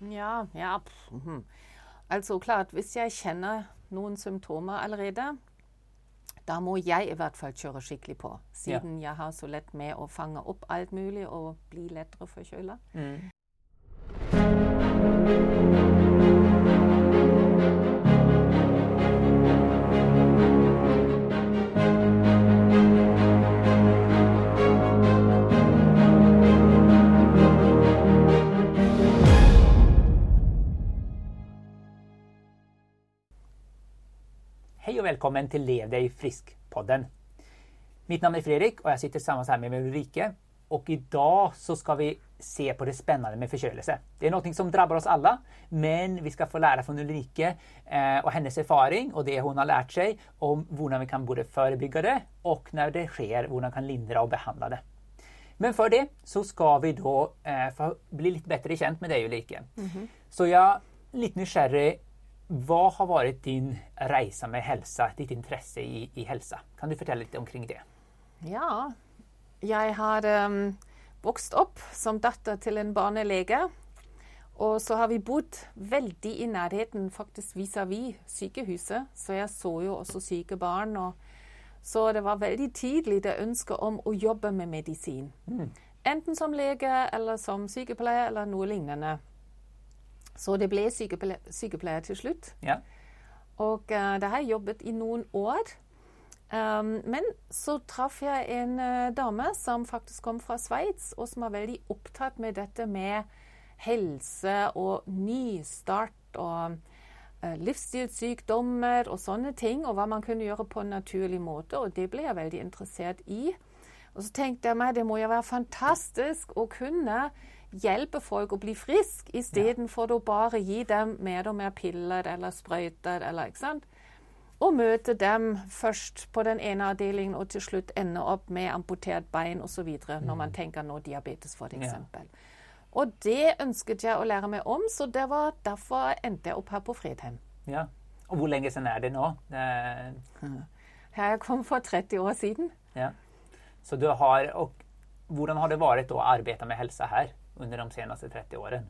Ja, ja. Mhm. Altså klart, hvis jeg kjenner noen symptomer allerede, da må jeg i hvert fall kjøre skikkelig på. Siden ja. jeg har så lett med å fange opp alt mulig og bli lettere forkjøla. Mm. Velkommen til Lev deg frisk-podden. Mitt navn er Fredrik, og jeg sitter sammen her med Ulrike. Og i dag så skal vi se på det spennende med forkjølelse. Det er noe som rammer oss alle, men vi skal få lære fra Ulrike eh, og hennes erfaring og det hun har lært seg, om hvordan vi kan både forebygge det, og når det skjer, hvordan vi kan lindre og behandle det. Men før det så skal vi da eh, bli litt bedre kjent med deg, Ulrike. Mm -hmm. Så jeg er litt nysgjerrig hva har vært din reise med helse, ditt interesse i, i helse? Kan du fortelle litt omkring det? Ja, jeg har um, vokst opp som datter til en barnelege. Og så har vi bodd veldig i nærheten, faktisk vis-à-vis -vis sykehuset. Så jeg så jo også syke barn. Og så det var veldig tidlig det ønsket om å jobbe med medisin. Mm. Enten som lege eller som sykepleier eller noe lignende. Så det ble sykepleier, sykepleier til slutt. Ja. Og uh, det har jeg jobbet i noen år. Um, men så traff jeg en uh, dame som faktisk kom fra Sveits, og som var veldig opptatt med dette med helse og nystart og uh, livsstilssykdommer og sånne ting, og hva man kunne gjøre på en naturlig måte. Og det ble jeg veldig interessert i. Og så tenkte jeg meg det må jo være fantastisk å kunne hjelpe folk å bli friske, istedenfor ja. å bare gi dem mer og mer piller eller sprøyter. eller ikke sant? Og møte dem først på den ene avdelingen og til slutt ende opp med amputert bein osv. Mm. når man mm. tenker nå diabetes, f.eks. Ja. Og det ønsket jeg å lære meg om, så det var derfor endte jeg opp her på Fredheim. Ja. Og hvor lenge siden er det nå? Det... Jeg kom for 30 år siden. Ja. Så du har, og Hvordan har det vært å arbeide med helse her? Under de seneste 30 årene.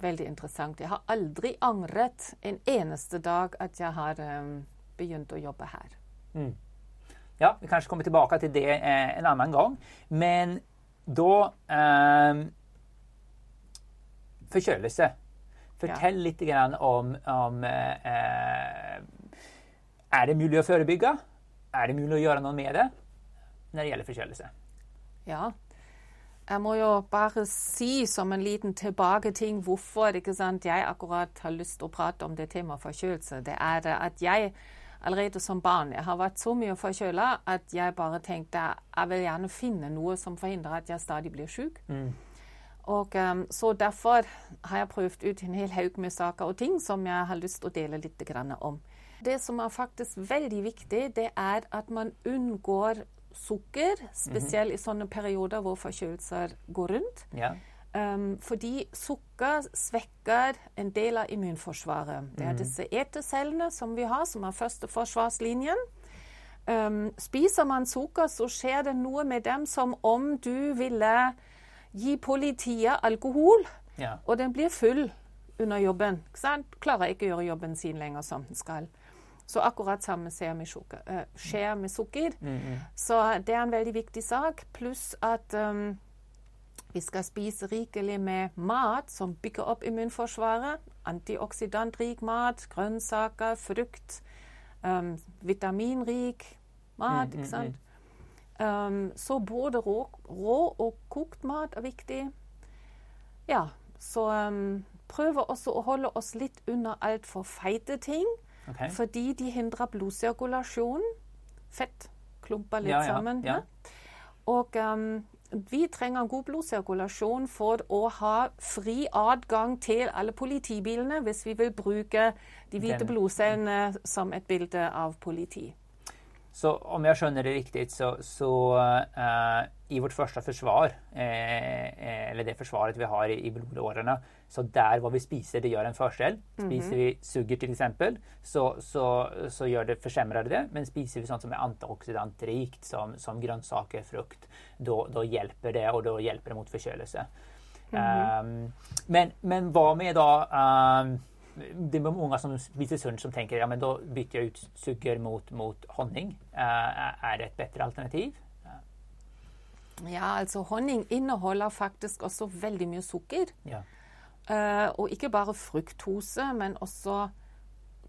Veldig interessant. Jeg har aldri angret en eneste dag at jeg har um, begynt å jobbe her. Mm. Ja, vi kanskje kommer tilbake til det eh, en annen gang. Men da eh, Forkjølelse. Fortell ja. litt om, om eh, Er det mulig å forebygge? Er det mulig å gjøre noe med det når det gjelder forkjølelse? Ja, jeg må jo bare si som en liten tilbaketing hvorfor jeg akkurat har lyst til å prate om det temaet forkjølelse. Det er at jeg allerede som barn jeg har vært så mye forkjøla at jeg bare tenkte jeg vil gjerne finne noe som forhindrer at jeg stadig blir syk. Mm. Og um, Så derfor har jeg prøvd ut en hel haug med saker og ting som jeg har lyst til å dele litt om. Det som er faktisk veldig viktig, det er at man unngår sukker, spesielt i sånne perioder hvor forkjølelser går rundt. Ja. Um, fordi sukker svekker en del av immunforsvaret. Det er mhm. disse etercellene som vi har, som er første forsvarslinjen. Um, spiser man sukker, så skjer det noe med dem som om du ville gi politiet alkohol, ja. og den blir full under jobben. Klarer ikke å gjøre jobben sin lenger som den skal. Så akkurat samme skjer med, sukker, uh, skjer med sukker. Mm -hmm. Så det er en veldig viktig sak. Pluss at um, vi skal spise rikelig med mat som bygger opp immunforsvaret. Antioksidantrik mat, grønnsaker, frukt. Um, vitaminrik mat, ikke sant. Um, så både rå, rå, og kokt mat er viktig. Ja, så um, prøve også å holde oss litt unna altfor feite ting. Okay. Fordi de hindrer blodsirkulasjonen. Fett klumper litt ja, ja, sammen. Ja. Og um, vi trenger god blodsirkulasjon for å ha fri adgang til alle politibilene hvis vi vil bruke de hvite blodcellene som et bilde av politi. Så om jeg skjønner det riktig, så, så uh, i vårt første forsvar, eh, eh, eller det forsvaret vi har i, i blodårene, så der vad vi spiser, det gjør en forskjell. Spiser mm -hmm. vi suger exempel så, så, så gjør det, försämrar det. Men spiser vi sånt som er antioxidantrikt som, som grönsaker, frukt, da hjelper det, og da hjelper det mot forkjølelse. um, men, men, hva med da um, Det er mange som spiser sunt, som tenker ja, men da bytter jeg ut sukker mot, mot honning. Uh, er det et bedre alternativ? Ja, altså honning inneholder faktisk også veldig mye sukker. Ja. Uh, og ikke bare fruktose, men også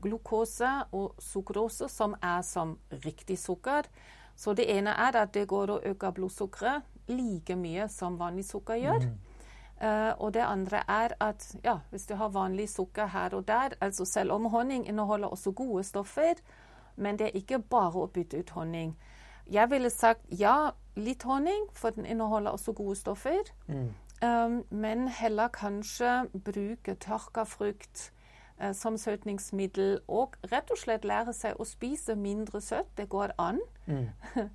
glukose og sukrose, som er som riktig sukker. Så det ene er at det går å øke blodsukkeret like mye som vanlig sukker gjør. Mm. Uh, og det andre er at ja, hvis du har vanlig sukker her og der altså Selv om honning inneholder også gode stoffer, men det er ikke bare å bytte ut honning. Jeg ville sagt ja, litt honning, for den inneholder også gode stoffer. Mm. Um, men heller kanskje bruke tørka frukt uh, som søtningsmiddel. Og rett og slett lære seg å spise mindre søtt. Det går an. Mm.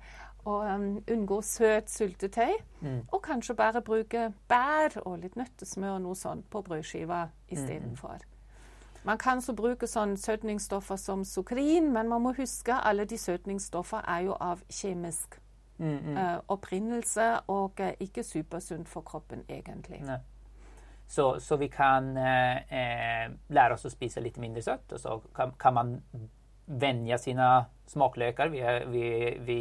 og um, unngå søt syltetøy. Mm. Og kanskje bare bruke bær og litt nøttesmør og noe sånt på brødskiva istedenfor. Mm. Man kan så bruke sånn søtningsstoffer som sukrin, men man må huske alle de søtningsstoffer er jo av kjemisk mm, mm. Uh, opprinnelse og uh, ikke supersunt for kroppen, egentlig. Så, så, vi kan eh, lære oss å spise litt mindre søtt, og så kan, kan man vende sine smakløker vi, vi, vi,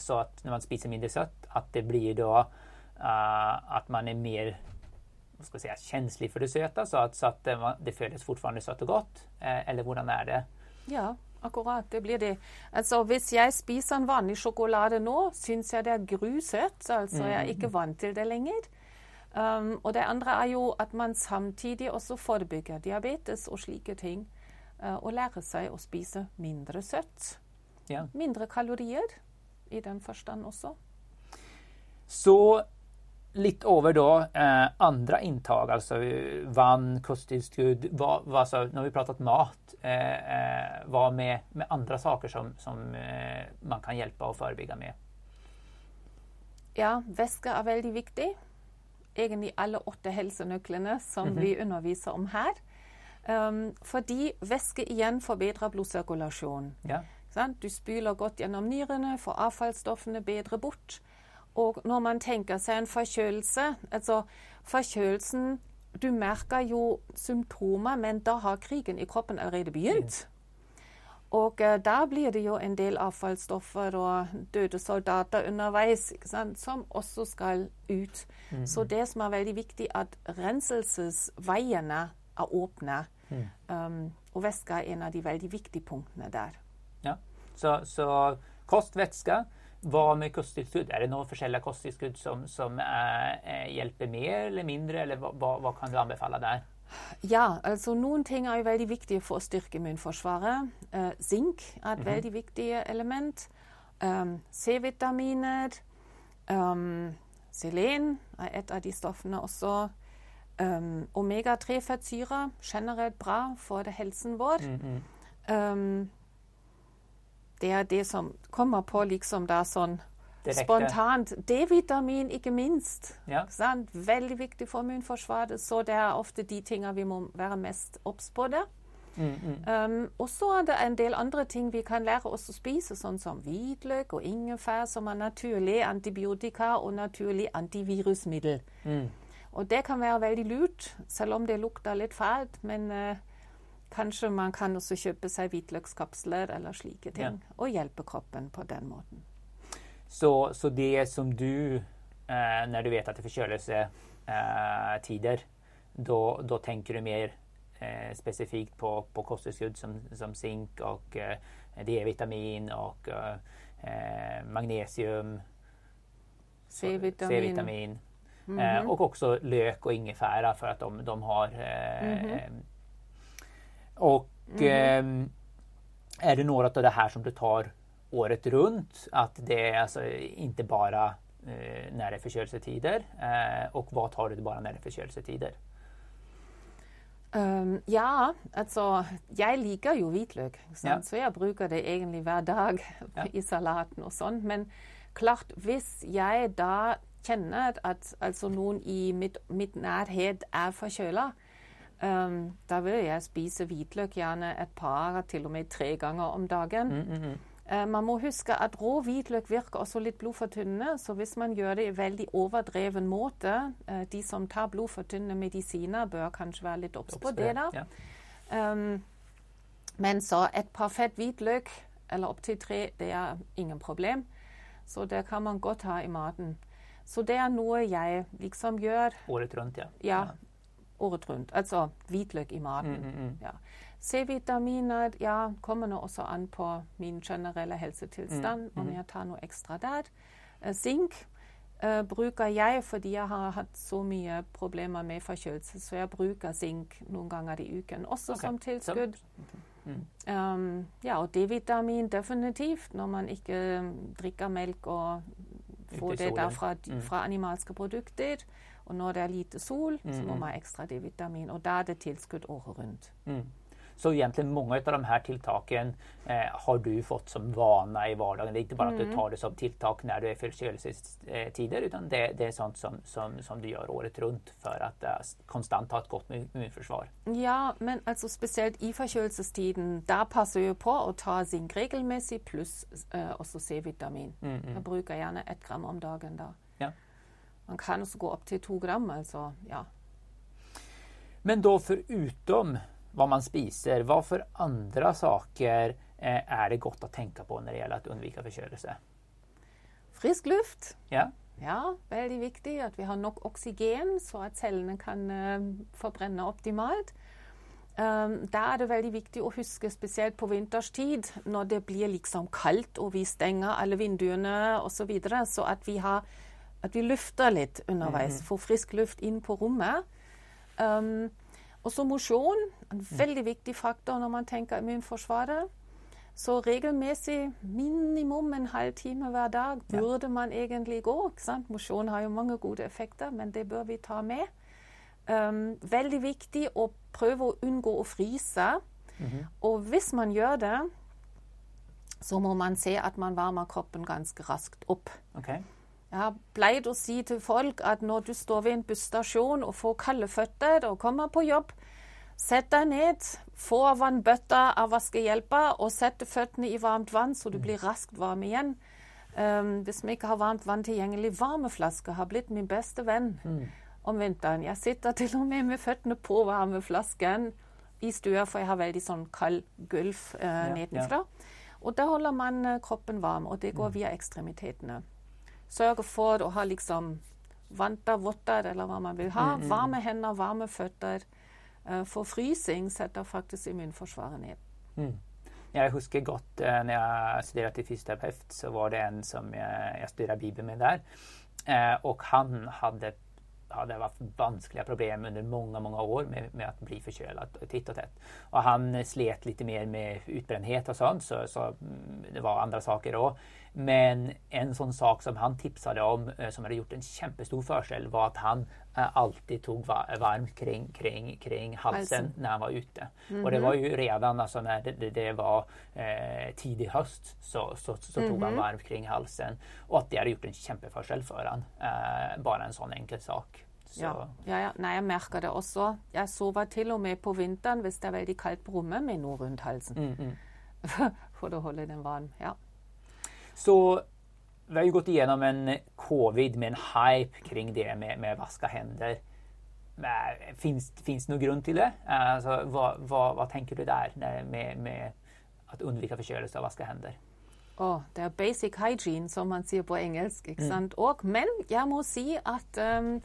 så at når man spiser mindre søtt, at det blir da at man er mer skal si, kjenslig for det søte, så at, så at det, det, føles fortfarande søtt og godt? Eh, eller hvordan er det? Ja, akkurat. Det blir det. Altså, hvis jeg spiser en vanlig sjokolade nå, syns jeg det er grusøtt. Altså, jeg er ikke mm. vant til det lenger. Um, og det andre er jo at man samtidig også forebygger diabetes og slike ting. Uh, og lærer seg å spise mindre søtt. Ja. Mindre kalorier i den forstand også. Så litt over da eh, andre inntak, altså vann, kosttilskudd Når vi pratet mat, eh, eh, hva med, med, andre saker som, som eh, man kan hjelpe og forebygge med? Ja, væske er veldig viktig. Egentlig alle åtte helsenøklene som mm -hmm. vi underviser om her. Um, fordi væske igjen forbedrer blodsirkulasjonen. Ja. Du spyler godt gjennom nyrene, får avfallsstoffene bedre bort. Og når man tenker seg en forkjølelse Altså, forkjølelsen Du merker jo symptomer, men da har krigen i kroppen allerede begynt. Og uh, da blir det jo en del avfallsstoffer og døde soldater underveis som også skal ut. Mm. Så det som er veldig viktig, at renselsesveiene er åpne. Mm. Um, og væske er en av de veldig viktige punktene der. Ja, Så, så kost, væske hva med kosttilskudd? Er det noen forskjellige kosttilskudd som, som eh, hjelper mer eller mindre, eller hva, hva, kan du anbefale der? Ja, altså noen ting er jo veldig viktige for å styrke immunforsvaret. Uh, zink er et mm -hmm. veldig viktig element. Um, C-vitaminer. Um, selen er et av de stoffene også. Um, Omega-3-fettsyre generelt bra for helsen vår. Mm -hmm det er det som kommer på liksom da sånn Direkte. spontant. D-vitamin, ikke minst. Ja. Veldig viktig for immunforsvaret. Så det er ofte de tingene vi må være mest obs på der. Mm, mm. Um, og så er det en del andre ting vi kan lære oss å spise, sånn som hvitløk og ingefær, som er naturlig antibiotika og naturlig antivirusmiddel. Mm. Og det kan være veldig lurt, selv om det lukter litt fælt. Men uh, Kanskje man kan også kjøpe seg hvitløkskapsler eller slike ting, ja. og hjelpe kroppen på den måten. Så, så det som du, eh, når du vet at det er forkjølelsestider, eh, da tenker du mer eh, spesifikt på, på kosttilskudd som, som zink og eh, D-vitamin og eh, magnesium, C-vitamin. Mm -hmm. og også løk og ingefæra, for at de, de har mm -hmm och mm. eh, är det något av det här som du tar året runt? Att det är alltså inte bara eh, när det är förkölelsetider? Eh, och vad tar du bara när det är förkölelsetider? Um, ja, altså Jeg liker jo hvitløk, ja. så jeg bruker det egentlig hver dag ja. i salaten og sånn. Men klart, hvis jeg da kjenner at altså noen i mitt, mitt nærhet er forkjøla, Um, da vil jeg spise hvitløk gjerne et par, til og med tre ganger om dagen. Mm, mm, mm. Eh, man må huske at rå hvitløk virker også litt blodfortynnende. Så hvis man gjør det i veldig overdreven måte eh, De som tar blodfortynnende medisiner, bør kanskje være litt obs på det. da. Ja. Um, men så et par fett hvitløk, eller opptil tre, det er ingen problem. Så det kan man godt ha i maten. Så det er noe jeg liksom gjør. Året rundt, ja. Ja, året rundt. Altså hvitløk i maten. Mm, mm, mm. Ja. C-vitaminer ja, kommer nå også an på min generelle helsetilstand, mm, om jeg tar noe ekstra der. Sink Zink uh, bruker jeg fordi jeg har hatt så mye problemer med forkjølelse, så jeg bruker zink noen ganger i uken, også okay. som tilskudd. Mm. Um, ja, og D-vitamin definitivt, når man ikke drikker melk og får det derfra mm. fra animalske produkter. Og når det er lite sol, så må man ha ekstra D-vitamin. Og da er det tilskudd året rundt. Mm. Så egentlig mange av de her tiltakene eh, har du fått som vana i hverdagen. Det er ikke bare at du mm. tar det som tiltak når du är forkjølelsestider, utan det, det, er sånt som, som, som, du gjør året rundt for at uh, konstant ha et godt immunforsvar. Ja, men altså spesielt i forkjølelsestiden. Da passer vi på å ta zink regelmessig pluss uh, også C-vitamin. Mm, mm. Jeg bruker gjerne ett gram om dagen då. Man kan også gå opp til to gram, altså. ja. Men da forutom hva man spiser. Hva for andre saker eh, er det godt å tenke på når det gjelder å unnvike forkjølelse? Frisk luft. Ja. ja. veldig viktig at vi har nok oksygen, så at cellene kan uh, forbrenne optimalt. Um, da er det veldig viktig å huske, spesielt på vinterstid, når det blir liksom kaldt og vi stenger alle vinduene osv., så, videre, så at vi, har, at vi lufter litt underveis. Mm. Får frisk luft inn på rommet. Um, og så mosjon. En mm. veldig viktig faktor når man tenker immunforsvaret. Så regelmessig minimum en halv time hver dag burde man egentlig gå. Mosjon har jo mange gode effekter, men det bør vi ta med. Um, veldig viktig å prøve å unngå å fryse. Mm -hmm. Og hvis man gjør det, så må man se at man varmer kroppen ganske raskt opp. Okay. Jeg har pleid å si til folk at når du står ved en busstasjon og får kalde føtter og kommer på jobb, sett deg ned, få vannbøtta av vaskehjelpa og sett føttene i varmt vann, så du blir raskt varm igjen. Um, hvis vi ikke har varmt vann tilgjengelig, varmeflaske har blitt min beste venn mm. om vinteren. Jeg sitter til og med med føttene på varmeflasken i stua, for jeg har veldig sånn kald gulv uh, ja, nedenfra. Ja. Og da holder man uh, kroppen varm, og det går mm. via ekstremitetene sørge for å ha liksom vanter, votter, eller hva man vil ha. Mm, mm. Varme hender, varme føtter. Uh, for frysing setter faktisk immunforsvaret ned. Mm. Jeg husker godt uh, når jeg studerte til fysioterapeut, så var det en som jeg, jeg studerte Bibelen med der. Uh, og han hadde, hadde hatt vanskelige problemer under mange mange år med, med å bli forkjølet titt og tett. Og han slet litt mer med utbrenthet og sånn, så, så, mm, det var andre saker òg. Men en sånn sak som han tipsade om, eh, som hadde gjort en kjempestor forskjell, var at han eh, alltid tok varmt kring, kring, kring halsen når han var ute. Mm -hmm. Og det var jo redan altså, når det, det var eh, tidlig høst, så, så, så tok mm -hmm. han mhm. varmt kring halsen. Og at det hadde gjort en kjempeforskjell for han. Eh, bare en sånn enkel sak. Ja. Ja, ja. Nei, jeg merker det også. Jeg sover til og med på vinteren hvis det er veldig kaldt på rommet, med noe rundt halsen. Mm mm. For å holde den varm. ja. Så vi har jo gått igjennom en covid med en hype kring det med, med vaska hender. Fins det noen grunn til det? Altså, hva, hva, hva, tenker du der med, med å unnvike forkjølelse og vaske hender? Oh, det er basic hygiene, som man sier på engelsk. ikke mm. sant? Mm. Og, men jeg må si at um,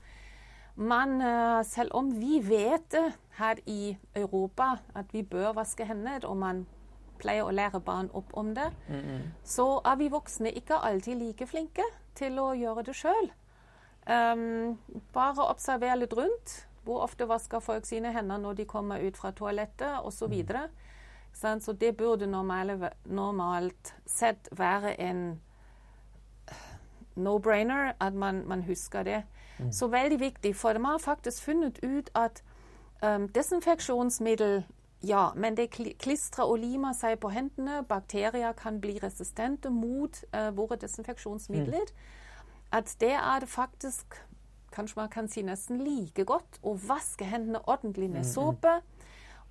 man, uh, selv om vi vet her i Europa at vi bør vaske hender, og man pleier å lære barn opp om det, mm -hmm. så er vi voksne ikke alltid like flinke til å gjøre det sjøl. Um, bare observer litt rundt. Hvor ofte vasker folk sine hender når de kommer ut fra toalettet, osv. Så, mm. så det burde normalt, normalt sett være en no-brainer at man, man, husker det. Mm. Så veldig viktig, for de har faktisk funnet ut at um, desinfeksjonsmiddel ja, men det klistrer og limer seg på hendene. Bakterier kan bli resistente mot uh, våre desinfeksjonsmidler. Mm. At det er det faktisk Kanskje man kan si nesten like godt å vaske hendene ordentlig med mm, mm. såpe.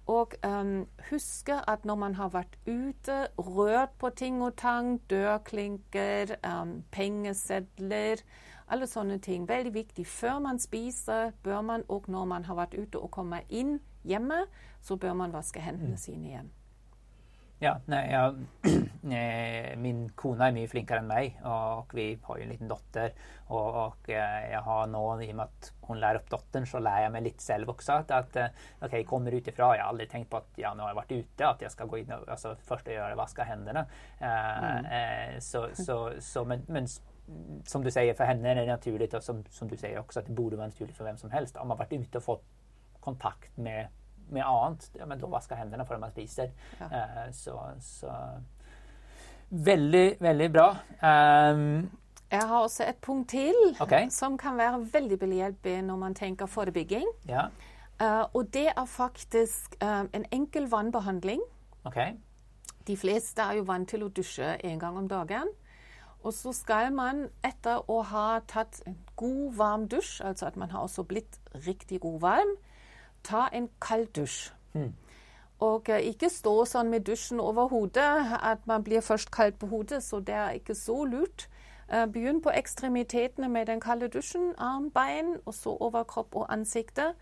Og um, huske at når man har vært ute, rørt på ting og tang, dørklinker, um, pengesedler alle sånne ting. Veldig viktig. Før man spiser, bør man, og når man har vært ute og kommer inn hjemme, så bør man vaske hendene mm. sine igjen. Ja, nei, ja, min kone er mye flinkere enn meg, og vi har jo en liten datter. Og, og jeg har nå, i og med at hun lærer opp datteren, så lærer jeg meg litt selv også. At, at OK, jeg kommer ut ifra. Jeg har aldri tenkt på at ja, nå har jeg vært ute, at jeg skal gå inn og altså, først gjøre vaske hendene. Mm. uh, så, så, så, men, men som du sier, for henne er det naturlig, og som, som, du sier også, at det burde være naturlig for hvem som helst. Om man har vært ute og fått kontakt med med annet, ja, men da vaske hendene før man spiser. Ja. Eh, så, så, Veldig, veldig bra. Um, jeg har også et punkt til okay. som kan være veldig behjelpelig når man tenker forebygging. Ja. Uh, og det er faktisk uh, en enkel vannbehandling. Okay. De fleste er jo vant til å dusje en gang om dagen. Og så skal man, etter å ha tatt en god, varm dusj, altså at man har også blitt riktig god varm, ta en kald dusj. Mm. Og uh, ikke stå sånn med dusjen over hodet at man blir først kald på hodet, så det er ikke så lurt. Uh, begynn på ekstremitetene med den kalde dusjen, arm, bein, og så overkropp og ansiktet.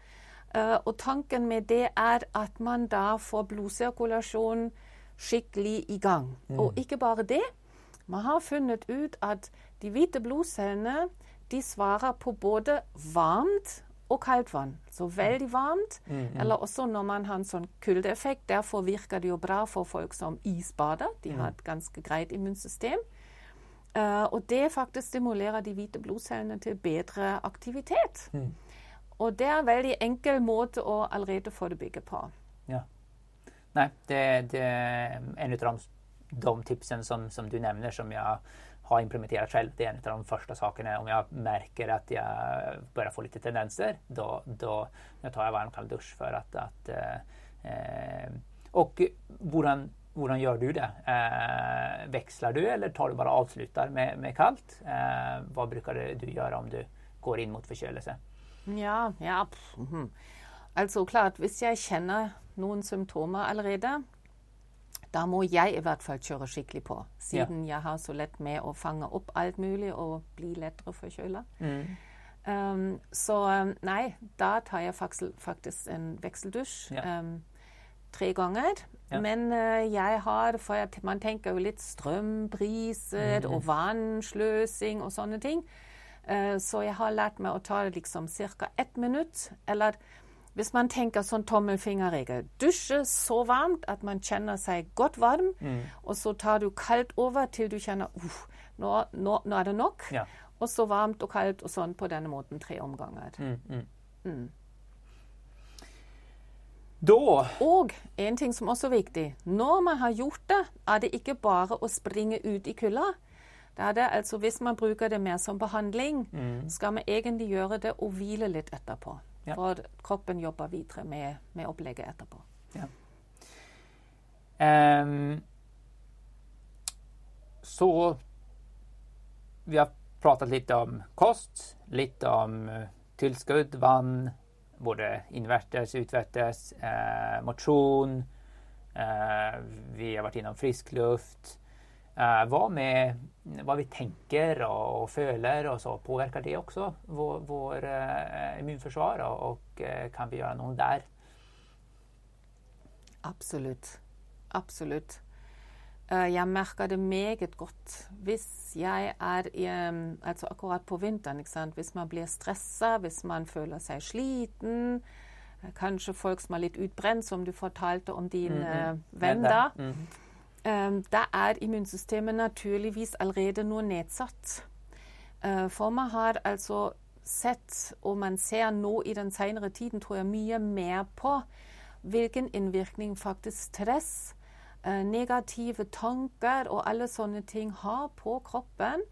Uh, og tanken med det er at man da får blodsirkulasjon skikkelig i gang. Mm. Og ikke bare det. Man har funnet ut at de hvite blodcellene de svarer på både varmt og kaldt vann. Så veldig varmt. Mm, mm. Eller også når man har en sånn kuldeeffekt. Derfor virker det jo bra for folk som isbader. De har et ganske greit immunsystem. Uh, og det faktisk stimulerer de hvite blodcellene til bedre aktivitet. Mm. Og det er en veldig enkel måte å allerede forebygge på. Ja. Nei, det, det er en av de tipsene som, som, du nevner, som jeg har implementerat själv. Det är en av de första sakerna. Om jag märker att jag börjar få lite tendenser, då, då, då tar jag varm kall dusch för att... att eh, och hvordan, hvordan gjør du det? Eh, växlar du eller tar du bare avslutar med, med kallt? Eh, vad brukar du gjøre om du går inn mot forkjølelse? Ja, ja. Altså klart, hvis jeg kjenner noen symptomer allerede, da må jeg i hvert fall kjøre skikkelig på, siden ja. jeg har så lett med å fange opp alt mulig og bli lettere forkjøla. Mm. Um, så um, nei, da tar jeg faktisk en vekseldusj ja. um, tre ganger. Ja. Men uh, jeg har For jeg, man tenker jo litt strømpriser mm. og vannsløsing og sånne ting. Uh, så jeg har lært meg å ta liksom ca. ett minutt. Eller hvis man tenker sånn tommelfingerregel Dusje så varmt at man kjenner seg godt varm, mm. og så tar du kaldt over til du kjenner uh, nå, nå, nå, er det nok. Ja. Og så varmt og kaldt og sånn på denne måten tre omganger. Mm, mm. mm. Da Og en ting som også er viktig. Når man har gjort det, er det ikke bare å springe ut i kulda. Det det, altså Hvis man bruker det mer som behandling, mm. skal man egentlig gjøre det og hvile litt etterpå. Ja. For kroppen jobber videre med, med opplegget etterpå. Ja. Um, så vi har pratet litt om kost, litt om uh, tilskudd, vann, både innvertes, utvertes, eh, mosjon. Eh, vi har vært innom frisk luft. Eh, hva med hva vi tenker og, og føler, og så påvirker det også vår, vår uh, immunforsvar? Og, og uh, kan vi gjøre noe der? Absolutt. Absolutt. Jeg merker det meget godt hvis jeg er i, altså akkurat på vinteren. Hvis man blir stressa, hvis man føler seg sliten. Kanskje folk som er litt utbrent, som du fortalte om din mm -hmm. venn da. Mm -hmm. Da er immunsystemet naturligvis allerede noe nedsatt. Eh, for man har altså sett, og man ser nå i den senere tiden, tror jeg, mye mer på hvilken innvirkning faktisk stress, eh, negative tanker og alle sånne ting har på kroppen.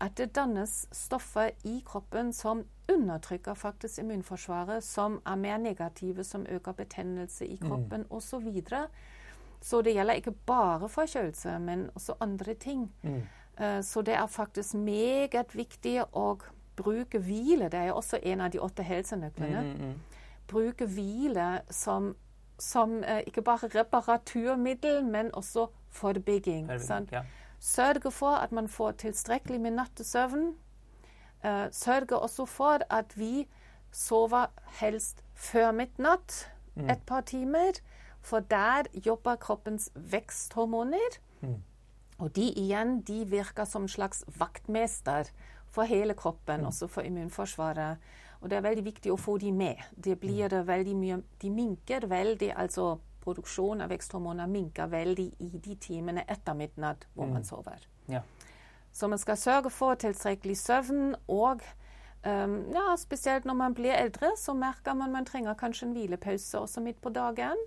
At det dannes stoffer i kroppen som undertrykker faktisk immunforsvaret, som er mer negative, som øker betennelse i mm. kroppen mm. osv. Så det gjelder ikke bare forkjølelse, men også andre ting. Mm. Uh, så det er faktisk meget viktig å bruke hvile. Det er jo også en av de åtte helsenøklene. Mm, mm, mm. bruke hvile som som eh, ikke bare reparaturmiddel, men også forebygging. Ja. Sørge for at man får tilstrekkelig med nattesøvn. Uh, sørge også for at vi sover helst før midnatt Mm. et par timer. For der jobber kroppens veksthormoner. Mm. Og de igjen de virker som en slags vaktmester for hele Mm. kroppen, også for immunforsvaret. Og det er veldig viktig å få de med. Det blir det veldig mye De minker veldig, altså produksjon av veksthormoner minker veldig i de timene etter midnatt hvor man sover. Ja. Så man skal sørge for tilstrekkelig søvn, og um, ja, spesielt når man blir eldre, så merker man man trenger kanskje en hvilepause også midt på dagen.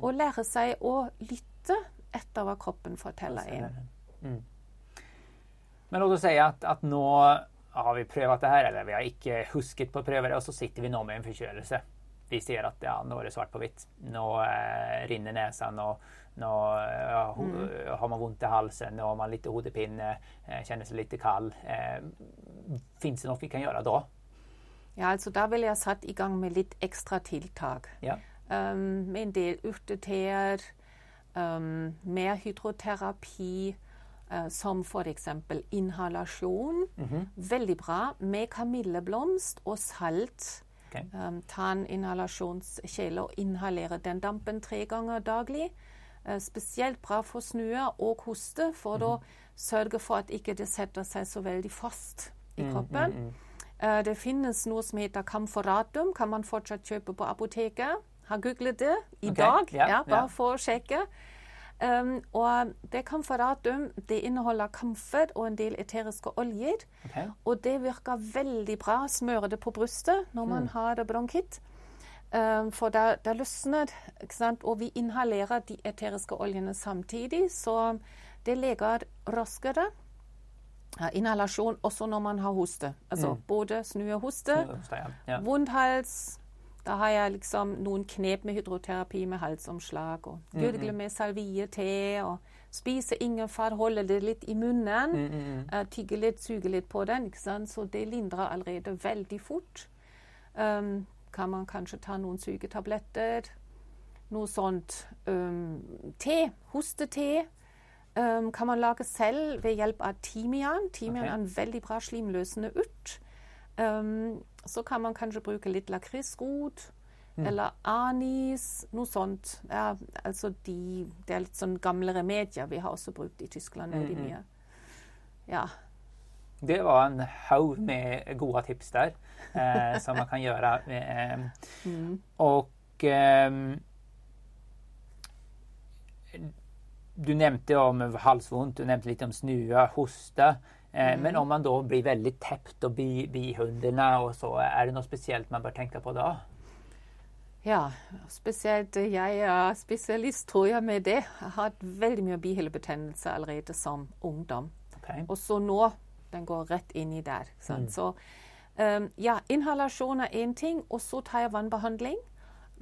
Og lære seg å lytte etter hva kroppen forteller en. Mm. Men låt du si at, at nå har vi prøvd det her, eller vi har ikke husket på å prøve det, og så sitter vi nå med en forkjølelse. Vi ser at ja, nå er det svart på hvitt. Nå eh, rinner nesen, og nå ja, ho har man vondt i halsen, nå har man litt hodepine, eh, kjenner seg litt kald. Eh, Fins det noe vi kan gjøre da? Ja, altså da ville jeg satt i gang med litt ekstra tiltak. Ja. Um, med en del urteteer, um, mer hydroterapi, uh, som f.eks. inhalasjon. Veldig bra med kamilleblomst og salt. Okay. Um, ta en inhalasjonskjele og inhalere den dampen tre ganger daglig. Uh, spesielt bra for snue og hoste, for å sørge for at ikke det setter seg så veldig fast i kroppen. Eh, Det finnes noe som heter Camforatum, kan man fortsatt kjøpe på apoteket. Har googlet det i okay. dag, yeah, ja, bare yeah. for å sjekke. Um, og det Camforatum det inneholder kamfer og en del eteriske oljer. Okay. Og det virker veldig bra. Smøre det på brystet når man har bronkitt. For da, da løsner? Og vi inhalerer de eteriske oljene samtidig, så det leger raskere. Inhalasjon også når man har hoste. Altså både snue og hoste. Ja. Vond Vondhals. Da har jeg liksom noen knep med hydroterapi med halsomslag. Og gurgle med salvie-te. Og spise ingefær, holde det litt i munnen. eh, tygge litt, suge litt på den. ikke sant? Så det lindrer allerede veldig fort. Um, kan man kanskje ta noen sugetabletter. Noe sånt. Um, te. Hostete. Um, kan man lage selv ved hjelp av timian. Timian Ok. er en veldig bra slimløsende urt. Um, så kan man kanskje bruke litt lakrisrot eller anis, noe sånt. Ja, altså de, det er litt sånn gamle remedier vi har også brukt i Tyskland veldig mye. Ja. Det var en haug med gode tips der eh, som man kan gjøre. Eh, Og eh, Du nevnte om halsvondt, du nevnte litt om snue, hoste. Eh, Men om man da blir veldig tept og bi, og så, er det noe spesielt man bør tenke på da? Ja, spesielt jeg er spesialist, tror jeg, med det. Jeg har hatt veldig mye bihulebetennelse allerede som ungdom. Okay. Og så nå, den går rett inn i der. Sant? Så um, ja, inhalasjon er én ting, og så tar jeg vannbehandling.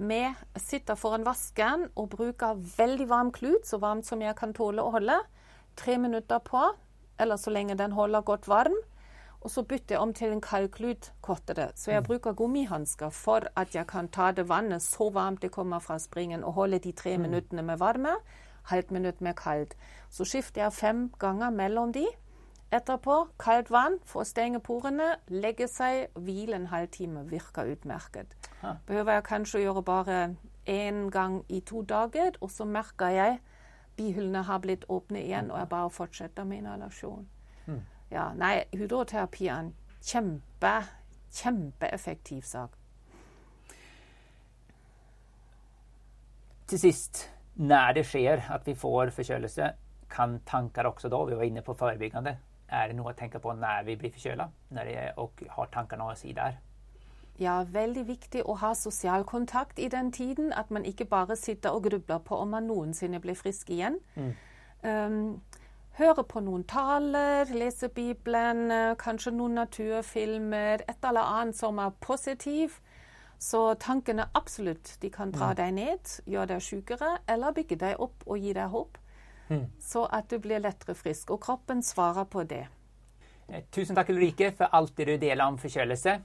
Med, sitter foran vasken og bruker veldig varm klut, så varmt som jeg kan tåle å holde. Tre minutter på, eller så lenge den holder godt varm. Og så bytter jeg om til en kald klut kortere. Så jeg bruker gummihansker for at jeg kan ta det vannet så varmt det kommer fra springen, og holde de tre minuttene med varme, halvt minutt med kaldt. Så skifter jeg fem ganger mellom de. Etterpå kaldt vann for å stenge porene, legge seg, hvile en halvtime. Virker utmerket. Ah. Behøver jeg kanskje gjøre bare én gang i to dager, og så merker jeg bihulene har blitt åpne igjen, og jeg bare fortsetter med inhalasjon. Ja, nei, hydroterapi er en kjempe, kjempeeffektiv sak. Til sist, når det skjer at vi får forkjølelse, kan tanker også da, vi var inne på forebyggende, er det noe å tenke på når vi blir forkjøla, og har tankene å si der? Ja, veldig viktig å ha sosial kontakt i den tiden. At man ikke bare sitter og grubler på om man noensinne blir frisk igjen. Um, høre på noen taler, lese Bibelen, eh, kanskje noen naturfilmer, et eller annet som er positiv. Så tankene absolutt de kan dra deg ned, gjøre deg sykere, eller bygge deg opp og gi deg håp. Så at du blir lettere frisk. Og kroppen svarer på det. Eh, Tusen takk Ulrike for alt det du deler om forkjølelse.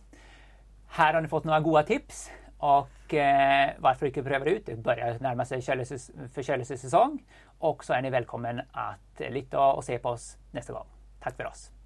Her har ni fått noen gode tips. Og eh, hvorfor ikke prøve det ut? Det begynner å nærme seg forkjølelsessesong. Og så är ni til å lytte og se på oss neste gang. Takk for oss!